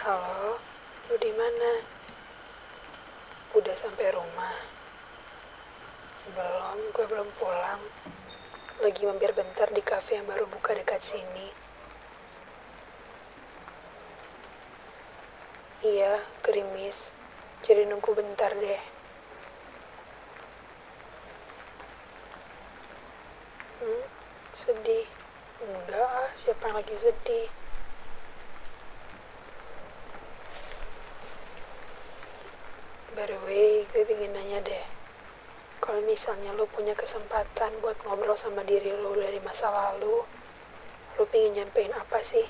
Halo, lu di mana? Udah sampai rumah? Belum, gue belum pulang. Lagi mampir bentar di kafe yang baru buka dekat sini. Iya, gerimis. Jadi nunggu bentar deh. Hmm, sedih. Enggak, siapa yang lagi sedih? By the way, gue pengen nanya deh. Kalau misalnya lo punya kesempatan buat ngobrol sama diri lo dari masa lalu, lo pengen nyampein apa sih?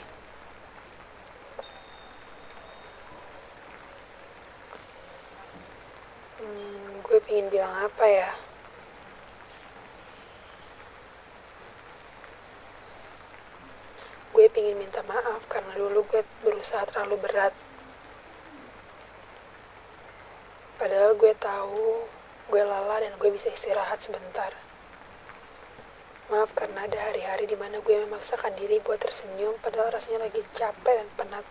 Hmm, gue pengen bilang apa ya? Gue pengen minta maaf karena dulu gue berusaha terlalu berat. Padahal gue tahu gue lelah dan gue bisa istirahat sebentar. Maaf karena ada hari-hari di mana gue memaksakan diri buat tersenyum padahal rasanya lagi capek dan penat.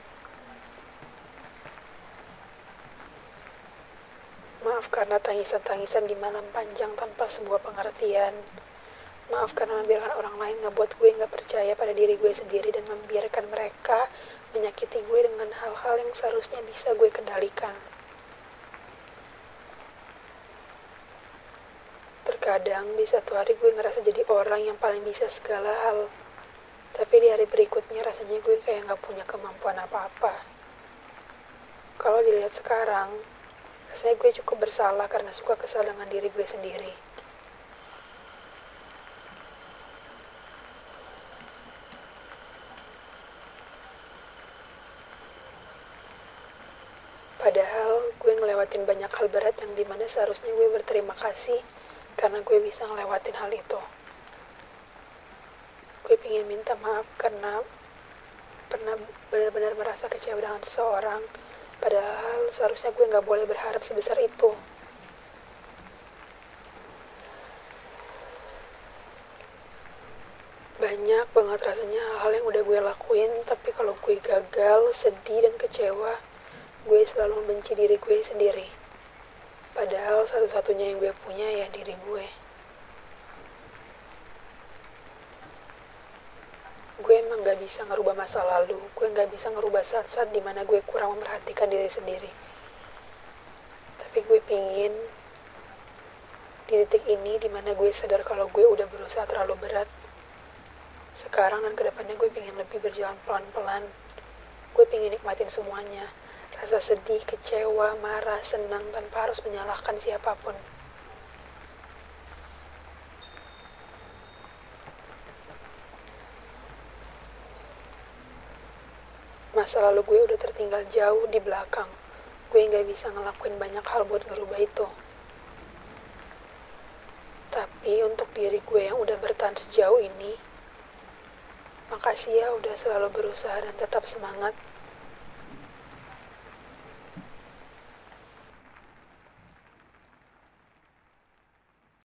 Maaf karena tangisan-tangisan di malam panjang tanpa sebuah pengertian. Maaf karena membiarkan orang lain ngebuat gue nggak percaya pada diri gue sendiri dan membiarkan mereka menyakiti gue dengan hal-hal yang seharusnya bisa gue kendalikan. Terkadang di satu hari gue ngerasa jadi orang yang paling bisa segala hal. Tapi di hari berikutnya rasanya gue kayak nggak punya kemampuan apa-apa. Kalau dilihat sekarang, rasanya gue cukup bersalah karena suka kesal dengan diri gue sendiri. Padahal gue ngelewatin banyak hal berat yang di mana seharusnya gue berterima kasih karena gue bisa ngelewatin hal itu. Gue pengen minta maaf karena pernah benar-benar merasa kecewa dengan seseorang, padahal seharusnya gue nggak boleh berharap sebesar itu. Banyak banget rasanya hal yang udah gue lakuin, tapi kalau gue gagal, sedih, dan kecewa, gue selalu membenci diri gue sendiri. Padahal satu-satunya yang gue punya ya diri gue. Gue emang gak bisa ngerubah masa lalu. Gue gak bisa ngerubah saat-saat di mana gue kurang memperhatikan diri sendiri. Tapi gue pingin di detik ini di mana gue sadar kalau gue udah berusaha terlalu berat. Sekarang dan ke depannya gue pingin lebih berjalan pelan-pelan. Gue pingin nikmatin semuanya rasa sedih, kecewa, marah, senang tanpa harus menyalahkan siapa pun. Masa lalu gue udah tertinggal jauh di belakang. Gue nggak bisa ngelakuin banyak hal buat ngerubah itu. Tapi untuk diri gue yang udah bertahan sejauh ini, makasih ya udah selalu berusaha dan tetap semangat.